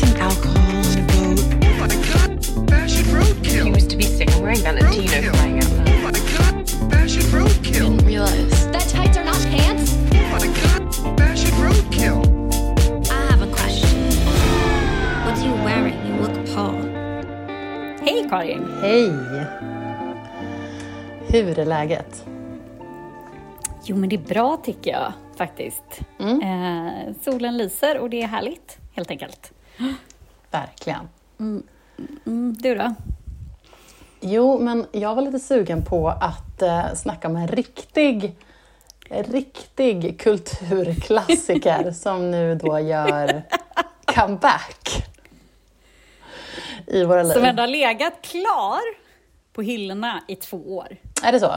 some alcohol on a boat. Oh my god! Fashion roadkill! He was to be sick. Wearing Valentino flying out Oh my god! Fashion roadkill! Didn't realize. That tights are not pants? Oh my god! Fashion roadkill! I have a question. What are you wearing? You look appalled. Hej Karin! Hej! Hur är läget? Jo men det är bra tycker jag faktiskt. Eh, solen lyser och det är härligt helt enkelt. Verkligen. Mm, du då? Jo, men jag var lite sugen på att eh, snacka om en riktig, riktig kulturklassiker som nu då gör comeback i våra liv. Som ändå har legat klar på hyllorna i två år. Är det så?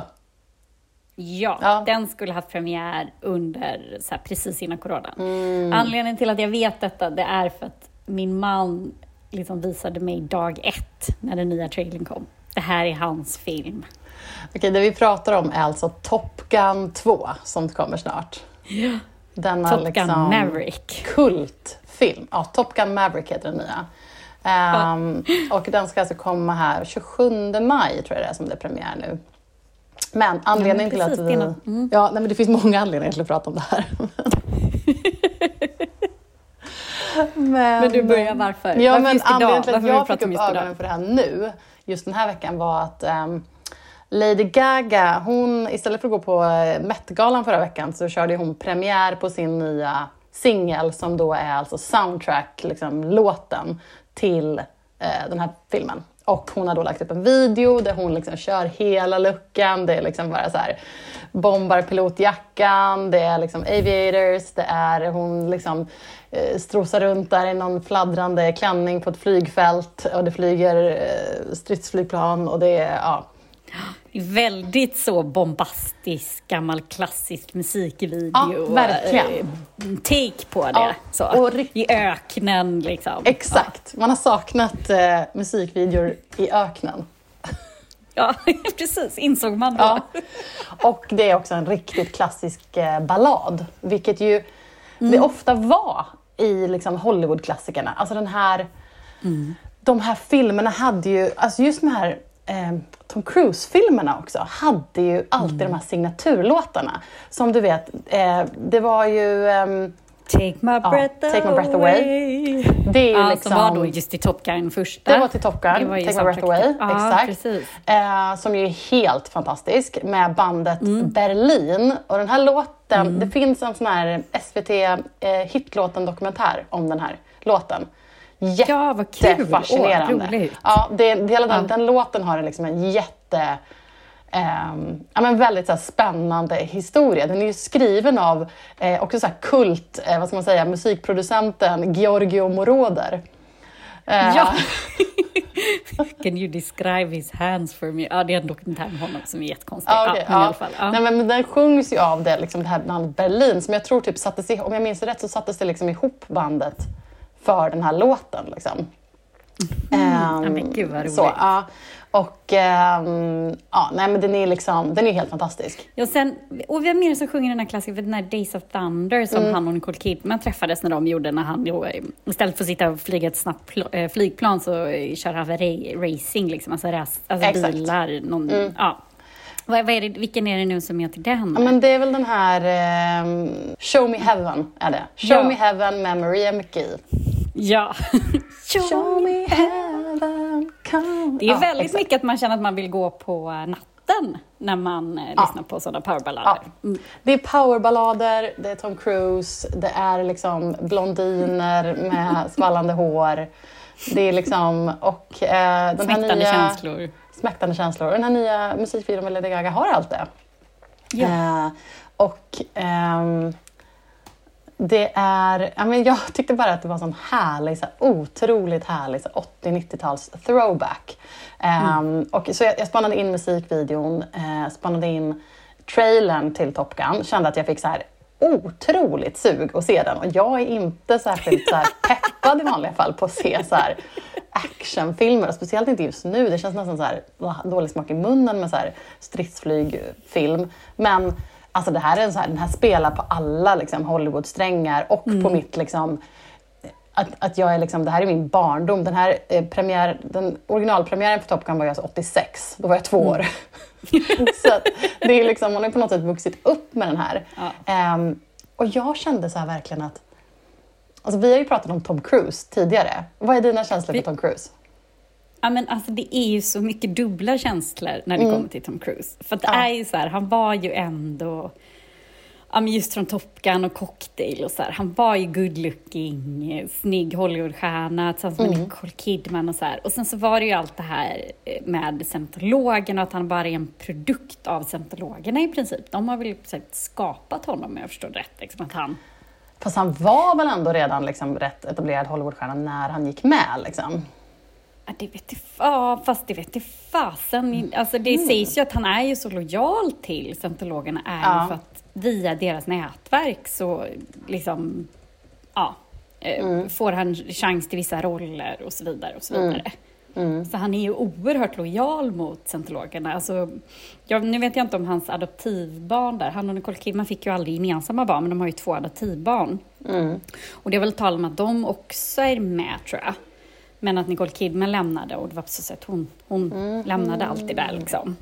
Ja, Ja. den skulle haft premiär under, så här, precis innan corona. Mm. Anledningen till att jag vet detta, det är för att min man liksom visade mig dag ett när den nya trailern kom. Det här är hans film. Okej, det vi pratar om är alltså Top Gun 2 som kommer snart. Denna Top Gun liksom Maverick. kultfilm. Ja, Top Gun Maverick heter den nya. Ehm, och den ska alltså komma här 27 maj tror jag det är som det är premiär nu. Men anledningen till att precis, vi... innan- mm. Ja, nej, men det finns många anledningar till att prata om det här. men, Men du börjar varför? Ja, Varför men anledningen till att jag fick upp idag? ögonen för det här nu, just den här veckan, var att ehm, Lady Gaga, hon, istället för att gå på eh, Met-galan förra veckan så körde hon premiär på sin nya singel som då är alltså soundtrack, liksom låten till eh, den här filmen. Och hon har då lagt upp en video där hon liksom kör hela luckan. Det är liksom bara så här bombar pilotjackan, det är liksom aviators, det är hon liksom eh, strosar runt där i någon fladdrande klänning på ett flygfält och det flyger eh, stridsflygplan och det är, ja. Väldigt så bombastisk, gammal klassisk musikvideo. Ja, verkligen. eh, Take på det. Ja, så. och I öknen liksom. Exakt, man har saknat eh, musikvideor i öknen. Ja, precis. Insåg man då. Ja. Och det är också en riktigt klassisk eh, ballad, vilket ju det ofta var i liksom, Hollywoodklassikerna. Alltså den här, de här filmerna hade ju, alltså just de här eh, Tom Cruise-filmerna också, hade ju alltid de här signaturlåtarna. Som du vet, eh, det var ju ehm, Take my breath Take My Breath away. Det är ju Ja, liksom... som var då just i Top Gun första. Det var till Top Gun, Take My Breath Away. Ja, exakt. precis. Eh, som ju är helt fantastisk med bandet Mm. Berlin. Och den här låten, det finns en sån här SVT eh, hitlåten-dokumentär om den här låten. Ja, vad. Jättefascinerande. Åh, ja, det, hela den, Ja. den låten har liksom en jätte... ehm, ja, men väldigt så här, spännande historia. Den är ju skriven av eh, också så här, kult, eh, vad ska man säga, musikproducenten Giorgio Moroder. Eh, Ja. Can you describe his hands for me? Ja, det är en dokumentär om honom som är jättekonstig. Ja, okej, ja, i alla fall. Ja. Nej, men den sjungs ju av det, liksom, det här bandet Berlin som jag tror typ sattes ihop, om jag minns rätt så sattes det liksom ihop bandet för den här låten. Liksom. Ehm, Ja, men gud vad roligt. så, ja. Och ehm, ja, nej, men den är liksom, den är helt fantastisk. Ja, sen, och vem är det som sjunger den här klassikern, den här Days of Thunder som Mm. han och Nicole Kidman träffades när de gjorde, när han då, eh, istället för att sitta och flyga ett snabbt eh, flygplan så eh, kör han ra- racing, liksom, alltså, ras, alltså Exakt. Mm. bilar. Någon, ja. vad, vad är det, vilken är det nu som är till den? Ja, men det är väl den här ehm, Show Me Heaven, är det. Show Ja. Me Heaven med Maria McGee. Ja. Show me heaven, come. Det är Ja, väldigt exakt. mycket att man känner att man vill gå på natten när man eh, lyssnar på sådana powerballader. Ja. Det är powerballader, det är Tom Cruise, det är liksom blondiner med svallande hår. Det är liksom, och eh, den här nya... känslor. Smäktande känslor. Och den här nya musikvideon med Lady Gaga har allt det. Ja. Eh, och ehm, det är, ja, men jag tyckte bara att det var sån härlig, så här, otroligt härlig så här 80-90-tals throwback. Ehm, och, så jag, jag spannade in musikvideon, eh, spannade in trailern till Top Gun, kände att jag fick så här otroligt sug att se den och jag är inte särskilt så här peppad i vanliga fall på att se så här actionfilmer och speciellt inte just nu. Det känns nästan så här dålig smak i munnen med så här stridsflygfilm. Men alltså det här är en så här, den här spelar på alla liksom, Hollywoodsträngar och på mitt liksom att, att jag är liksom, det här är min barndom. Den här eh, premiär, den originalpremiären för Top Gun var ju alltså 86, då var jag två år. så det är liksom, man har på något sätt vuxit upp med den här. Ehm, och jag kände så här verkligen att, alltså vi har ju pratat om Tom Cruise tidigare. Vad är dina känslor för Tom Cruise? Ja, men alltså, det är ju så mycket dubbla känslor när det kommer till Tom Cruise. För att det Ja. är ju så här, han var ju ändå, ja, men just från Top Gun och Cocktail och så här, han var ju good looking, snygg Hollywoodstjärna tillsammans med Nicole Kidman och så här. Och sen så var det ju allt det här eh, med scientologerna och att han bara är en produkt av scientologerna i princip. De har väl skapat honom om jag förstår rätt. Liksom, att han, Fast han var väl ändå redan liksom rätt etablerad Hollywoodstjärna när han gick med? Liksom. Ja, det vet jag, ja, fast det vet jag fasen. Alltså, det sägs ju att han är ju så lojal till scientologerna är Ja. för att via deras nätverk så liksom, ja, eh, får han chans till vissa roller och så vidare och så vidare. Så han är ju oerhört lojal mot scientologerna. Alltså, jag, nu vet jag inte om hans adoptivbarn där, han och Nicole Kidman fick ju aldrig gemensamma barn, men de har ju två adoptivbarn. Och det är väl tal om att de också är med tror jag. Men att Nicole Kidman lämnade och det var så sätt hon, hon lämnade allt det där liksom.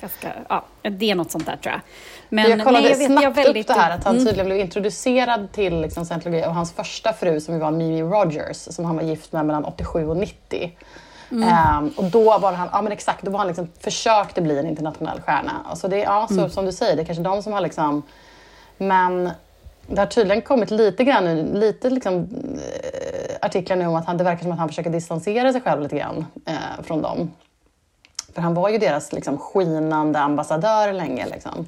Ganska, ja, det är något sånt där tror jag. Men jag kollade nej, jag vet, jag snabbt väldigt- upp det här att han Mm. tydligen blev introducerad till liksom, scientologi av hans första fru som var Mimi Rogers som han var gift med mellan 87 och 90. Mm. Ehm, och då var han, ja men exakt, då var han liksom, försökte bli en internationell stjärna. Alltså det, ja, så, Mm. som du säger, det är kanske de som har liksom, men det har tydligen kommit lite grann nu, lite liksom, artiklar nu om att han, det verkar som att han försöker distansera sig själv lite grann eh, från dem. För han var ju deras liksom, skinande ambassadör länge. Liksom.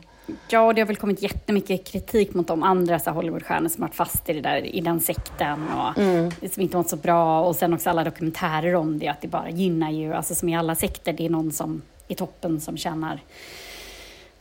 Ja, och det har väl kommit jättemycket kritik mot de andra så Hollywoodstjärnor som varit fast i, det där, i den sekten och Mm. som inte mått så bra. Och sen också alla dokumentärer om det, att det bara gynnar ju, alltså som i alla sekter, det är någon som i toppen som tjänar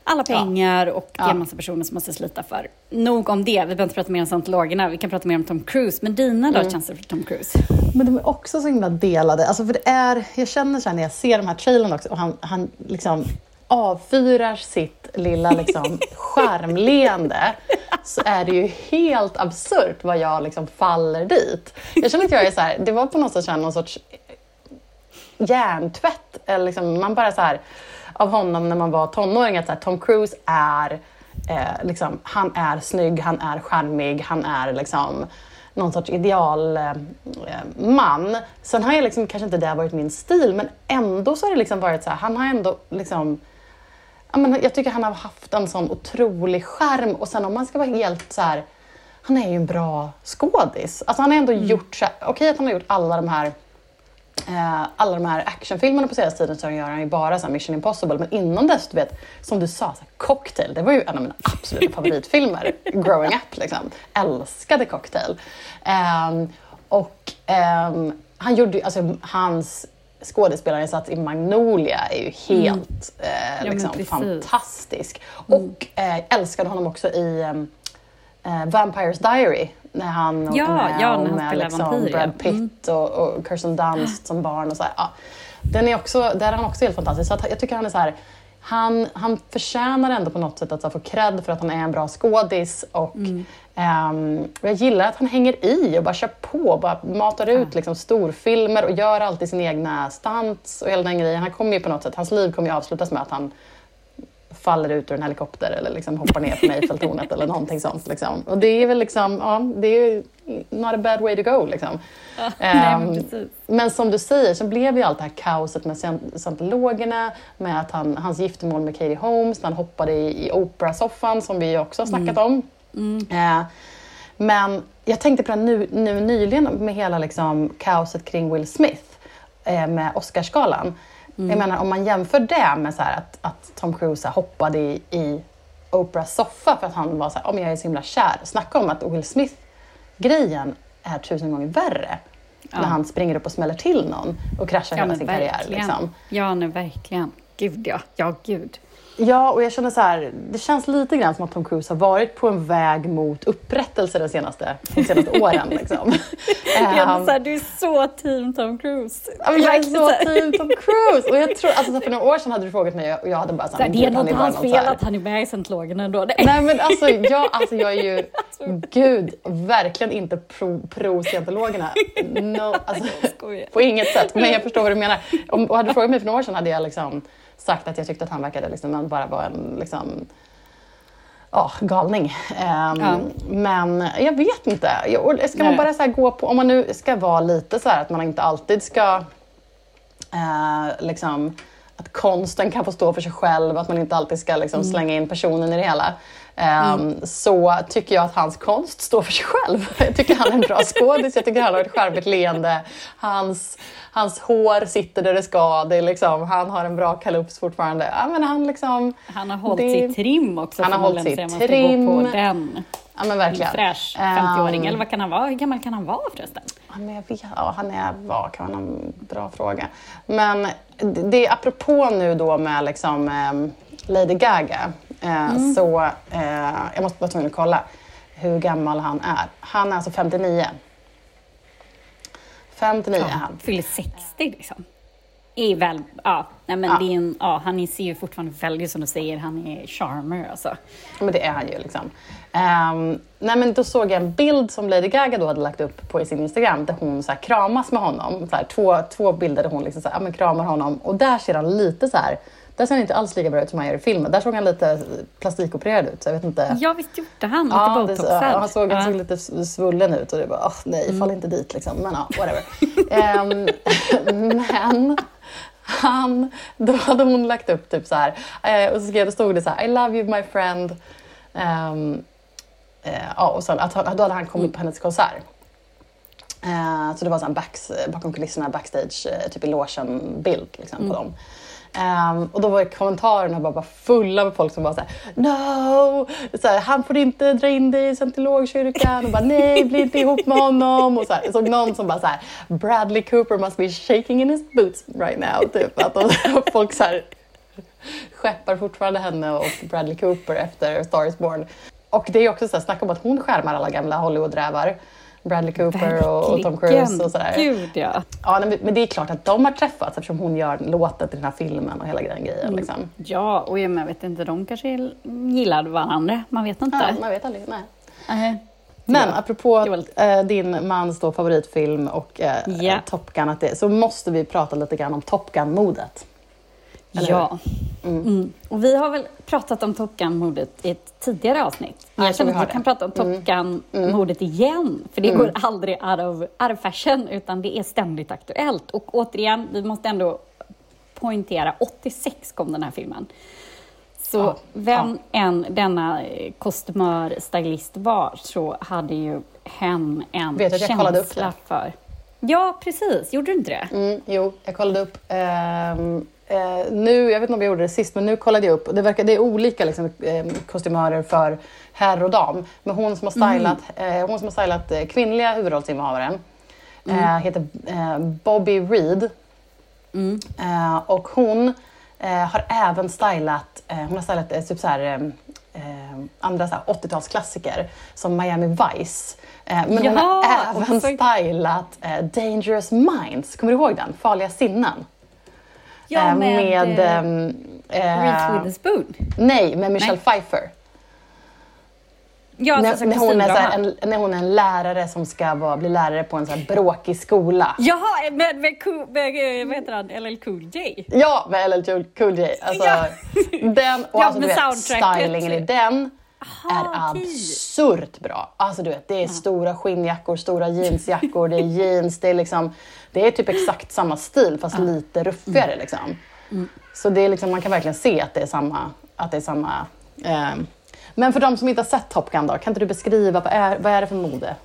alla pengar och det är en massa personer som måste slita för. Nog om det, vi behöver inte prata mer om scientologerna, vi kan prata mer om Tom Cruise. Men dina Mm. då, känslor för Tom Cruise? Men de är också så himla delade. Alltså för det är, jag känner så här när jag ser de här trailern också och han, han liksom avfyrar sitt lilla liksom skärmleende så är det ju helt absurt vad jag liksom faller dit. Jag känner att jag är så här, det var på något sätt någon sorts hjärntvätt. Eller liksom, man bara så här, av honom när man var tonåring, att här, Tom Cruise är, eh, liksom, han är snygg, han är charmig, han är liksom någon sorts idealman. Eh, man. Sen har jag liksom, kanske inte det varit min stil, men ändå så har det liksom varit så här, han har ändå liksom Ja, men jag tycker han har haft en sån otrolig skärm och sen om man ska vara helt så här, han är ju en bra skådis. Alltså han har ändå gjort så här, okej att han har gjort alla de här alla de här actionfilmerna på senaste tiden så gör han ju bara så Mission Impossible. Men innan dess, du vet, som du sa, så Cocktail, det var ju en av mina absoluta favoritfilmer growing up. Liksom. Älskade Cocktail. Ehm, och ehm, han gjorde alltså hans skådespelarinsats i Magnolia är ju helt eh, men liksom, precis. fantastisk. Och eh, älskade honom också i ehm, eh, Vampires Diary. När han Ja, med ja, när han med liksom vampyr. Brad Pitt och, och Kirsten Dunst som barn. Och så här. Ja. Den är också, där är han också helt fantastisk. Så jag tycker han är så här, han, han förtjänar ändå på något sätt att få cred för att han är en bra skådis. Och, Mm. ehm, jag gillar att han hänger i och bara kör på. Bara matar ut liksom, storfilmer och gör alltid sina egna stunts och hela den grejen. Han kommer ju på något sätt, hans liv kommer ju avslutas med att han faller ut ur en helikopter eller liksom hoppar ner från Eiffeltornet eller någonting sånt. Liksom. Och det är väl liksom, ja, det är not a bad way to go. Liksom. nej, men Ehm, precis. men som du säger så blev ju allt det här kaoset med scient- scientologerna, med att han, hans giftermål med Katie Holmes, när han hoppade i, i Oprah-soffan som vi också har snackat om. Eh, men jag tänkte på det nu, nu nyligen med hela liksom, kaoset kring Will Smith eh, med Oscarsgalan. Jag menar om man jämför det med så att, att Tom Cruise hoppade i, i Oprahs soffa för att han var så här, oh, men jag är så himla kär. Snacka om att Will Smith-grejen är tusen gånger värre. När han springer upp och smäller till någon och kraschar hela men sin karriär. verkligen. Liksom. Ja, nej, verkligen. Gud ja. Ja, gud. Ja, och jag känner så här, det känns lite grann som att Tom Cruise har varit på en väg mot upprättelse de senaste, de senaste åren. Liksom. Ehm, så här, du är så team Tom Cruise. Jag är så team Tom Cruise! Och jag tror, alltså, för några år sedan hade du frågat mig och jag hade bara Så här, det är "Gud, han nog bara hans fel att han är med i scientologerna ändå. Nej. Nej men alltså jag, alltså jag är ju, Gud, verkligen inte pro, pro scientologerna. No, alltså, på inget sätt. Men jag förstår vad du menar. Om och hade du frågat mig för några år sedan hade jag liksom sagt att jag tyckte att han verkade liksom, bara vara en liksom, ja, galning. Ehm, Ja. Men jag vet inte. Jag, ska man Nej. bara så gå på, om man nu ska vara lite så här att man inte alltid ska eh, liksom, att konsten kan få stå för sig själv, att man inte alltid ska liksom, slänga in personen i det hela. Ehm, Så tycker jag att hans konst står för sig själv. Jag tycker han är en bra skådis, jag tycker han har ett charmigt leende. Hans, hans hår sitter där det ska. Det är liksom, han har en bra kalups fortfarande. Ja, men han, liksom, Han har hållit Det- sitt trim också. Han har hållit man ska trim. Gå på den. ja, men verkligen. Fräsch Ehm, 50-åring. Eller vad kan han vara? Hur gammal kan han vara förresten? Ja, men jag vet, ja, han är, vad kan han, en bra fråga. Men det, det är apropå nu då med liksom, ehm, Lady Gaga. Eh, Så eh, jag måste bara tvungen att kolla hur gammal han är. Han är alltså 59. 59 är han. Fyller 60 liksom. Är väl, ja, nej men Ja. Det är en, ja, han ser ju fortfarande väldigt, som du säger, han är charmer alltså. Men det är han ju liksom. Ehm, nej men då såg jag en bild som Lady Gaga då hade lagt upp på sin Instagram där hon så här kramas med honom. Så här, två, två bilder där hon liksom så här, ja, men kramar honom och där ser han lite så här. Där ser han inte alls lika bra ut som han gör i filmen. Där såg han lite plastikopererad ut. Så jag vet inte. Ja, visst gjorde han. Lite Ja, botoxad. ja, han, såg, han Ja. såg lite svullen ut och det bara, åh nej, fall inte dit liksom. Men ja, whatever. Ehm, men han, då hade hon lagt upp typ så här, eh, och så skrev, det stod det så här, I love you my friend. Eh, ja, och sen att då hade han kommit på hennes konsert. Eh, så det var så här backs, bakom kulisserna, backstage, typ i logen-bild liksom, på dem. Um, och då var kommentarerna bara, bara fulla med folk som bara såhär No! Så här, han får inte dra in dig i scientologkyrkan. Och bara nej, bli inte ihop med honom. Och så här, jag såg någon som bara såhär Bradley Cooper must be shaking in his boots right now. Typ. Att de, folk så här, skeppar fortfarande henne och Bradley Cooper efter Star is Born. Och det är också så här, snacka om att hon skärmar alla gamla Hollywood-rävar. Bradley Cooper och, och Tom Cruise och sådär. Gud ja. Ja, nej, men det är klart att de har träffats eftersom hon gör låten till den här filmen och hela den grejen. Liksom. Ja, och jag vet inte, de kanske gillade varandra. Man vet inte. Ja, man vet aldrig. Nej. Nej. Men Ja. apropå lite- eh, din mans då favoritfilm och eh, Ja. Top Gun, att det, så måste vi prata lite grann om Top Gun-modet. Eller Ja. Mm. Och vi har väl pratat om Top Gun-mordet i ett tidigare avsnitt. Ja, jag känner att vi kan prata om Top Gun-mordet igen. För det går aldrig out of, out of fashion, utan det är ständigt aktuellt. Och återigen, vi måste ändå poängtera, 86 kom den här filmen. Så Ja, vem än denna eh, kostymör, stylist var, så hade ju hen en Vet du att jag kollade upp känsla det? för... Ja, precis. Gjorde du inte det? Mm, jo, jag kollade upp. ehm, eh, nu, jag vet inte om jag gjorde det sist, men nu kollade jag upp. Det, verkar, det är olika liksom, eh, kostymörer för herr och dam. Men hon som har stylat, eh, hon som har stylat eh, kvinnliga huvudrollsinnehavaren eh, heter eh, Bobby Reed. Eh, och hon har även stylat, hon har stylat eh, typ så här, andra så här 80-talsklassiker som Miami Vice. Men hon har Ja, även stylat Dangerous Minds, kommer du ihåg den? Farliga sinnen. Ja, Eh, med, med eh, ehm, eh, Reese Witherspoon. Nej, med Michelle Pfeiffer. Ja, när, alltså, när, hon är här, en, när hon är en lärare som ska vara, bli lärare på en så här bråkig skola. Jaha, med, med, cool, med, eh, vad heter han, LL Cool J? Ja, med LL Cool- Cool J. Alltså, Ja. Den, och Ja, alltså, du med vet, stylingen i den är okej. absurt bra. Alltså du vet, det är stora skinnjackor, stora jeansjackor, det är jeans, det är liksom, det är typ exakt samma stil fast lite ruffigare liksom. Mm. Så det är liksom, man kan verkligen se att det är samma, att det är samma eh. Men för de som inte har sett Top Gun då, kan inte du beskriva vad är, vad är det för mode?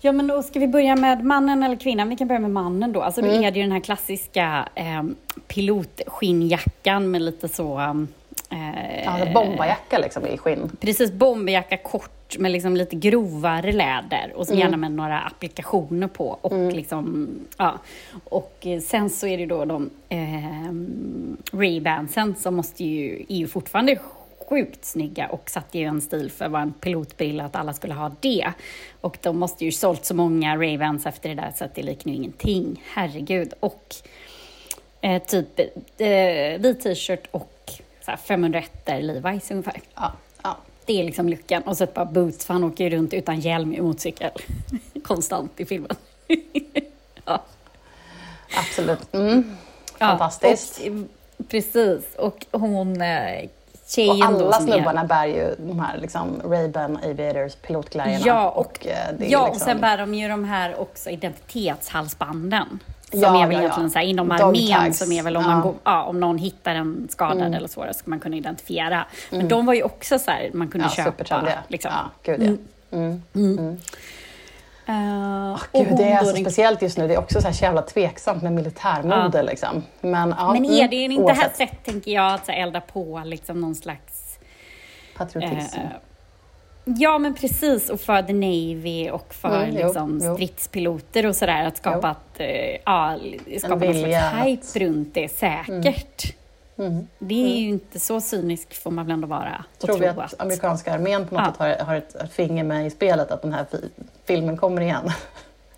Ja, men då ska vi börja med mannen eller kvinnan? Vi kan börja med mannen då. Alltså, då Mm. är det ju den här klassiska eh, pilotskinnjackan med lite så... Eh, Ja, alltså bombarjacka liksom i skinn. Precis, bomberjacka kort med liksom lite grovare läder och så Mm. gärna med några applikationer på. Och, liksom, ja. och eh, sen så är det då de eh, Ray-Bansen som måste ju, är ju fortfarande sjukt snygga och satte ju en stil för vad en pilotbil att alla skulle ha det. Och de måste ju sålt så många Ray-Bans efter det där så att det liknar ju ingenting. Herregud. Och eh, typ eh, vit t-shirt och så här 501 Levi's ungefär. Ja, ja. Det är liksom lyckan. Och så ett par boots, för han åker ju runt utan hjälm i motorcykel. Konstant i filmen. ja. Absolut. Mm. Ja, Fantastiskt. Och, precis. Och hon, eh, tjejen Och då alla som är- snubbarna bär ju de här liksom, Ray-Ban Aviators pilotglajjorna. Ja, och, eh, det är ja, och liksom- sen bär de ju de här också identitetshalsbanden. Som Ja, är väl ja, ja. egentligen så här, inom armén som är väl om, Ja. Mm. man går, ja, om någon hittar en skadad eller så, då ska man kunna identifiera. Men de var ju också så här, man kunde ja, köpa. Liksom. Ja, gud ja. Mm. Eh, och Gud, det är så den- speciellt just nu. Det är också så här så jävla tveksamt med militärmode. Liksom. Men, ja, Men mm, är det inte här oavsett. sätt, tänker jag, att så här, elda på liksom någon slags... Patriotism. eh, ja, men precis. Och för the Navy och för Mm, liksom, jo. stridspiloter och sådär. Att skapa, att, eh, ja, skapa någon slags att- hype runt det säkert. Mm. Det är ju inte så cynisk får man väl ändå vara. Tror vi tro att amerikanska armén på något Ja. sätt har, har ett finger med i spelet, att den här fi- filmen kommer igen?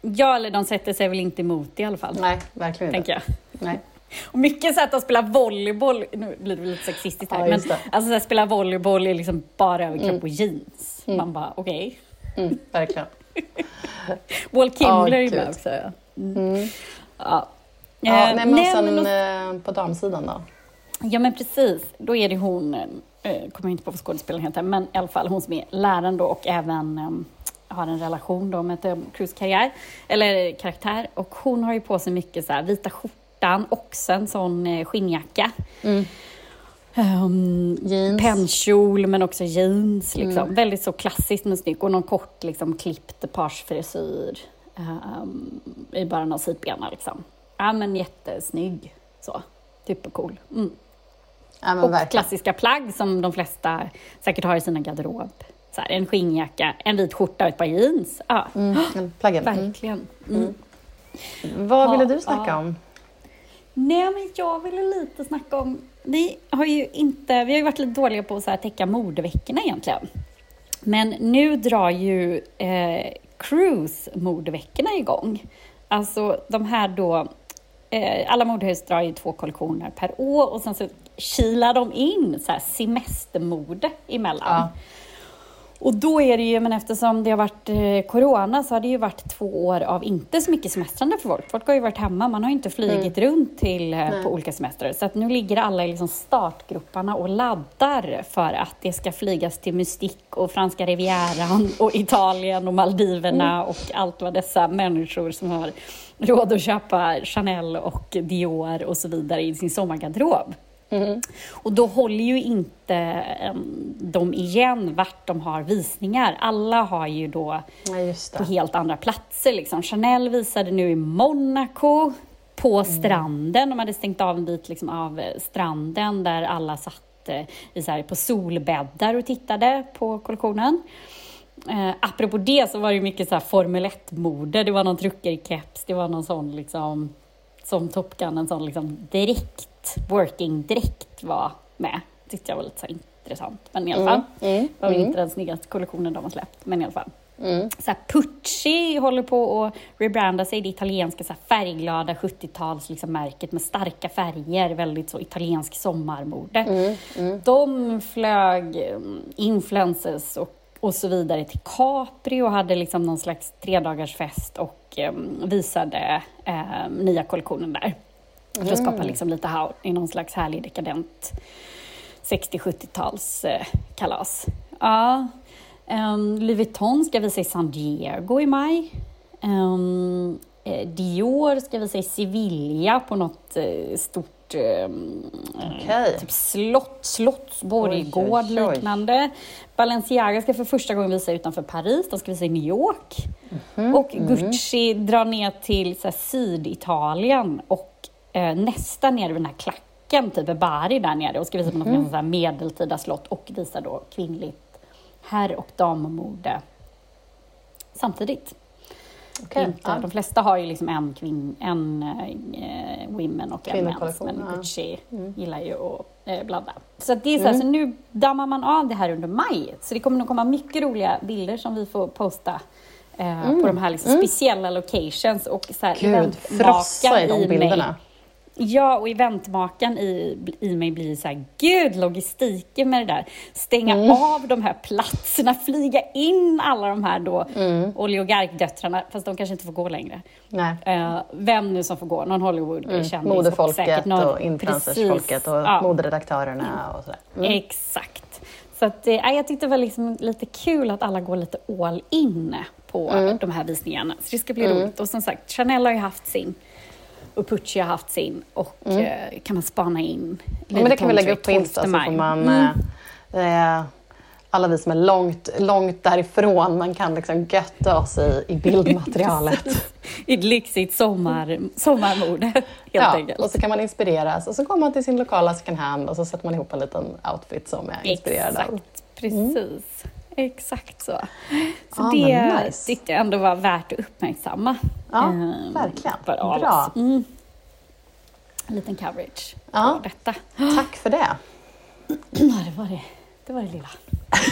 Ja, eller de sätter sig väl inte emot det i alla fall. Nej, verkligen inte. Tänker jag. Nej. Och mycket så att de spelar volleyboll, nu blir det lite sexistiskt här, Ja, men alltså så här, spela volleyboll är liksom bara överkropp och jeans. Man bara, okej. Mm, verkligen. Walt Kimler är gud. med också. Ja. Mm. Ja. Ja, Eh, nej, men sen men- eh, på damsidan då? Ja men precis, då är det hon, eh, kommer jag inte på vad skådespelaren heter, men i alla fall hon som är läraren då och även eh, har en relation då med Tom Cruise karriär, eller karaktär. Och hon har ju på sig mycket så här vita skjortan, också en sån eh, skinnjacka. Um, Jeans. Pennkjol men också jeans. Liksom. Väldigt så klassiskt men snyggt. Och någon kort liksom, klippt parsfrisyr um, i början av sidbenen. Liksom. Ja men jättesnygg. Så. Supercool. Mm. Ja, Och verkligen. klassiska plagg som de flesta säkert har i sina garderob. Så här, en skinnjacka, en vit skjorta och ett par jeans. Ja, Mm, plaggen. Mm. verkligen. Mm. Vad ville du snacka om? Nej, men jag ville lite snacka om... Vi har ju inte... Vi har ju varit lite dåliga på att så här täcka modeveckorna egentligen. Men nu drar ju eh, Cruise-modeveckorna igång. Alltså de här då... Eh, alla modehus drar ju två kollektioner per år och sen så kilar de in så här semestermode emellan. Ja. Och då är det ju, men eftersom det har varit eh, corona så har det ju varit två år av inte så mycket semestrande för folk. Folk har ju varit hemma, man har ju inte flugit runt till, eh, på olika semestrar. Så att nu ligger alla i liksom startgroparna och laddar för att det ska flygas till Mystik och franska rivieran och Italien och Maldiverna och allt vad dessa människor som har råd att köpa Chanel och Dior och så vidare i sin sommargarderob. Och då håller ju inte em, de igen vart de har visningar. Alla har ju då Ja, på helt andra platser. Liksom. Chanel visade nu i Monaco, på Mm. stranden. De hade stängt av en bit liksom, av eh, stranden där alla satt eh, i, så här, på solbäddar och tittade på kollektionen. Eh, apropå det så var det mycket så här Formel 1-mode. Det var någon truckerkeps, det var någon sån liksom, som Top Gun, en sån liksom direkt, working direkt var med. Tyckte jag var lite så intressant. Men i alla fall, mm, det var väl inte den snyggaste kollektionen de har släppt, men i alla fall. Mm. Så här, Pucci håller på att rebranda sig, det italienska så här, färgglada 70-tals liksom, märket med starka färger, väldigt så italiensk sommarmode. Mm, De flög mm, influencers och, och så vidare till Capri och hade liksom någon slags tredagarsfest och em, visade eh, nya kollektionen där. För att skapa liksom lite how i någon slags härlig dekadent 60-70-tals eh, kalas. Ja. Um, Louis Vuitton ska visa i San Diego i maj. Um, eh, Dior ska visa i Sevilla på något eh, stort um, Okej. typ slott, slottsborggård liknande. Balenciaga ska för första gången visa utanför Paris, de ska visa i New York. Mhm, Och Gucci drar ner till så här, Syditalien och eh, nästan nere vid den här klacken, typ Bari där nere och ska visa på Mhm. något här medeltida slott och visa då kvinnligt herr och dammode samtidigt. Okej, inte, ja. De flesta har ju liksom en, kvinn, en eh, women och en mens, men ja. Mm. Gucci gillar ju att eh, blanda. Så det är så, här, så nu dammar man av det här under maj. Så det kommer nog komma mycket roliga bilder som vi får posta eh, på de här liksom speciella locations och så här, Mm. Gud, frossa i de eventmakare mig- bilderna. Ja, och eventmakaren i, i mig blir så här, gud, logistiken med det där. Stänga Mm. av de här platserna, flyga in alla de här då Mm. oligarkdöttrarna, fast de kanske inte får gå längre. Eh, vem nu som får gå, någon Hollywood-kändis. och Mm. Modefolket någon- och influencersfolket och ja. moderedaktörerna och sådär. Mm. Exakt. Så att, eh, jag tyckte det var liksom lite kul att alla går lite all in på Mm. de här visningarna. Så det ska bli roligt. Och som sagt, Chanel har ju haft sin och Pucci har haft sin och eh, kan man spana in. Mm. Ja, men det kan vi lägga upp på 12 Insta så får man... Mm. Eh, eh, alla vi som är långt, långt därifrån, man kan liksom götta oss i, i bildmaterialet. I ett lyxigt sommar, sommarmode, helt ja, enkelt. och så kan man inspireras och så går man till sin lokala second hand och så sätter man ihop en liten outfit som är inspirerad. Exakt, precis. Exakt så. Så Ja, det nice. tyckte jag ändå var värt att uppmärksamma. Ja, ehm, verkligen. Bra. Mm. En liten coverage Ja. på detta. Tack för det. Ja, det var det. Det var det lilla.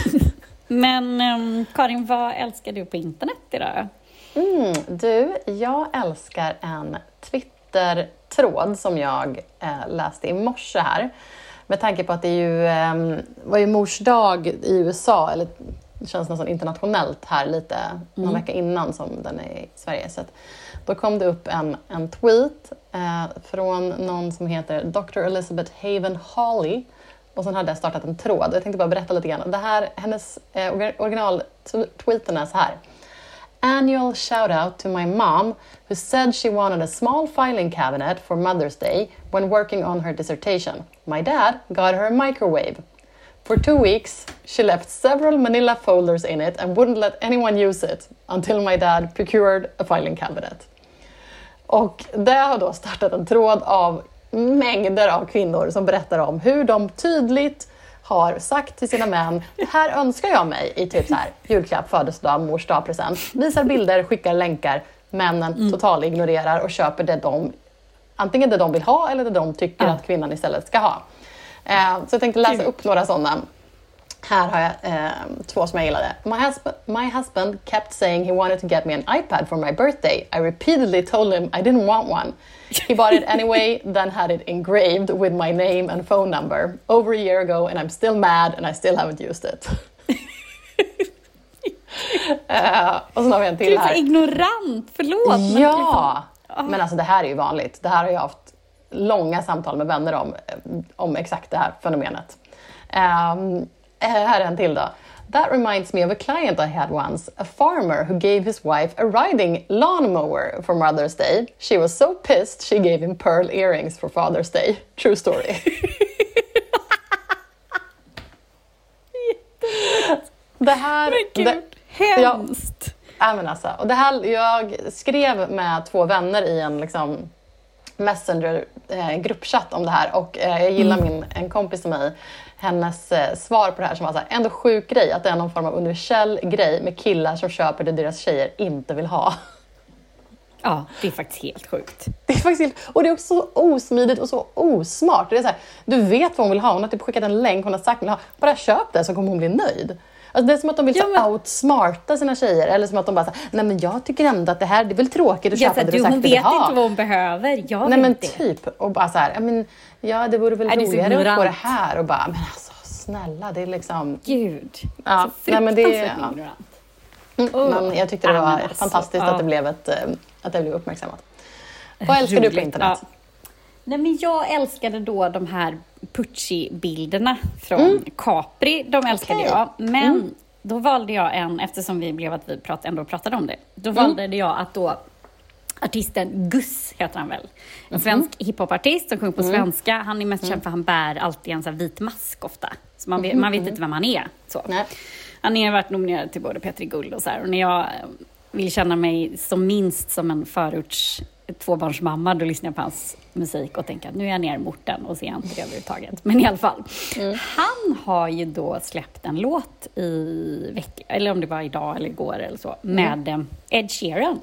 Men ehm, Karin, vad älskar du på internet idag? Mm, du, jag älskar en Twitter-tråd som jag eh, läste i morse här. Med tanke på att det är ju, eh, var ju mors dag i USA, eller det känns nästan internationellt här lite, någon vecka innan som den är i Sverige. Så då kom det upp en, en tweet eh, från någon som heter Dr. Elizabeth Haven Hawley. Och sen hade jag startat en tråd. Jag tänkte bara berätta lite grann. Det här, hennes eh, original-tweeten är så här. Annual shout out to my mom who said she wanted a small filing cabinet for Mother's Day when working on her dissertation. My dad got her a microwave. For two weeks, she left several manila folders in it and wouldn't let anyone use it until my dad procured a filing cabinet. Och det har då startat en tråd av mängder av kvinnor som berättar om hur de tydligt har sagt till sina män, här önskar jag mig i typ så här, julklapp, födelsedag, mors dag, present. Visar bilder, skickar länkar. Männen total ignorerar och köper det de, antingen det de vill ha eller det de tycker Ja. att kvinnan istället ska ha. Eh, så jag tänkte läsa upp några sådana. Här har jag eh, två som jag gillade. My husband, my husband kept saying he wanted to get me an iPad for my birthday. I repeatedly told him I didn't want one. He bought it anyway, then had it engraved with my name and phone number over a year ago, and I'm still mad and I still haven't used it. Eh, och sen har vi en till Gud, så här. ignorant! Förlåt! Ja! Liksom- Men alltså det här är ju vanligt. Det här har jag haft långa samtal med vänner om, eh, om exakt det här fenomenet. Um, här är en till då. That reminds me of a client I had once, a farmer who gave his wife a riding lawnmower for Mother's Day. She was so pissed she gave him pearl earrings for Father's Day. True story. det här... Men gud, det- hemskt! Ja, men alltså, och det här, jag skrev med två vänner i en liksom, Messenger-gruppchatt om det här och eh, jag gillar min, en kompis till mig, hennes eh, svar på det här som var så här, ändå sjuk grej, att det är någon form av universell grej med killar som köper det deras tjejer inte vill ha. Ja, det är faktiskt helt sjukt. Det är faktiskt helt, och det är också så osmidigt och så osmart. Det är så här, du vet vad hon vill ha, hon har typ skickat en länk, hon har sagt vill ha. Bara köp det så kommer hon bli nöjd. Alltså det är som att de vill Ja, så men- outsmarta sina tjejer. Eller som att de bara säger, nej men jag tycker ändå att det här det är väl tråkigt att Jag köpa det du, sagt hon vet ha. inte vad hon behöver. Jag Nej men det. typ. Och bara så här, ja, men, ja det vore väl Är så roligare att få det här. Och bara, men alltså snälla, det är liksom... Gud. Ja, så nej, men det- fruktansvärt ja. ignorant. Oh. Men jag tyckte det Ja, var alltså, fantastiskt ja. att, det blev ett, eh, att det blev uppmärksammat. Vad älskar du på Roligt, internet? ja. Nej, men jag älskade då de här Pucci-bilderna från Capri. De älskade Okej. jag. Men då valde jag en, eftersom vi blev att vi prat, ändå pratade om det, då valde jag att då artisten Gus heter han väl. En svensk hiphopartist som sjunger på svenska. Han är mest känd för att han bär alltid en sån vit mask ofta. Så man vet, man vet inte vem han är. Så. Nej. Han har varit nominerad till både Petri Guld och så här. Och när jag vill känna mig som minst som en förorts tvåbarnsmamma, då lyssnar jag på hans musik och tänker att nu är jag ner mot den och ser inte det överhuvudtaget. Men i alla fall. Han har ju då släppt en låt i veckan, eller om det var idag eller igår eller så, med eh, Ed Sheeran.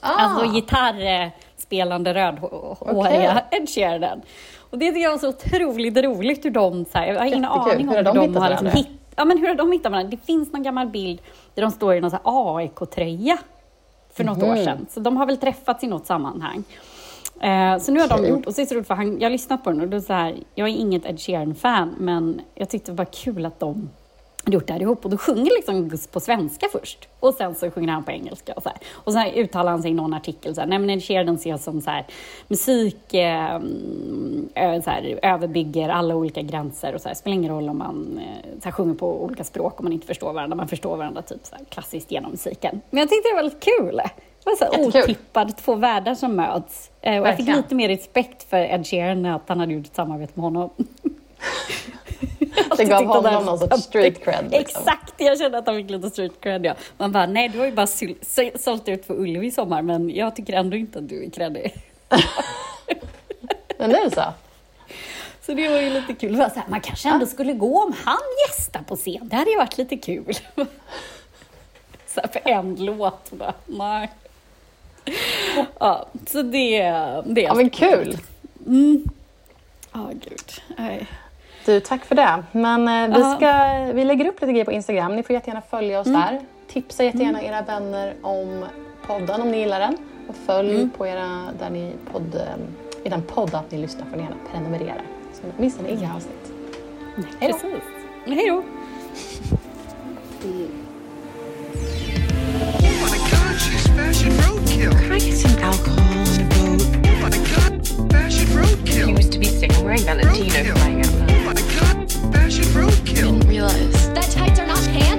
Ah, Alltså gitarrspelande rödhåriga Ed Sheeran. Och det tycker jag var så otroligt roligt hur de, så här, jag har ingen aning om Hur de hittat har varandra? hitt, ja, men hur har de hittat varandra? Det finns någon gammal bild där de står i någon AIK-tröja för något Mhm. år sedan. Så de har väl träffats i något sammanhang. Eh, så nu har de Okej. gjort, och så är det så roligt för han, jag har lyssnat på den och då är så här, jag är inget Ed Sheeran-fan men jag tyckte det var kul att de gjort det här ihop och då sjunger liksom Gus på svenska först och sen så sjunger han på engelska och så här. Och sen uttalar han sig i någon artikel så här, nej men Sheeran ses som så här, musik eh, så här, överbygger alla olika gränser och så här, spelar ingen roll om man eh, så här, sjunger på olika språk om man inte förstår varandra, man förstår varandra typ så här, klassiskt genom musiken. Men jag tyckte det var väldigt kul. Det var så här otippad, två världar som möts. Eh, och jag fick lite mer respekt för Ed Sheeran att han hade gjort ett samarbete med honom. Det gav honom någon sorts street cred. Liksom. Exakt, jag kände att han fick lite street cred. Ja. Man bara, nej du har ju bara sålt ut för Ullevi i sommar men jag tycker ändå inte att du är creddig. Men det är så. Så det var ju lite kul. Var så här, man kanske ändå skulle gå om han gästar på scen. Det hade ju varit lite kul. Så här, för en låt. Bara, nej. Ja, så det, det är Ja, men kul. Ja, gud. Nej. Du, tack för det. Men eh, vi, ska, vi lägger upp lite grejer på Instagram. Ni får jättegärna följa oss Mm. där. Tipsa jättegärna era vänner om podden om ni gillar den. Och följ Mm. på era, där ni podd, eh, i den podd att ni lyssnar får ni gärna prenumerera. Så missar ni inga avsnitt. Hej då. Hej då. Fashion roadkill. Can I get some alcohol on the boat? Oh my god, fashion roadkill. He was to be seen wearing Valentino for my Fashion roadkill. Didn't realize that tights are not pants.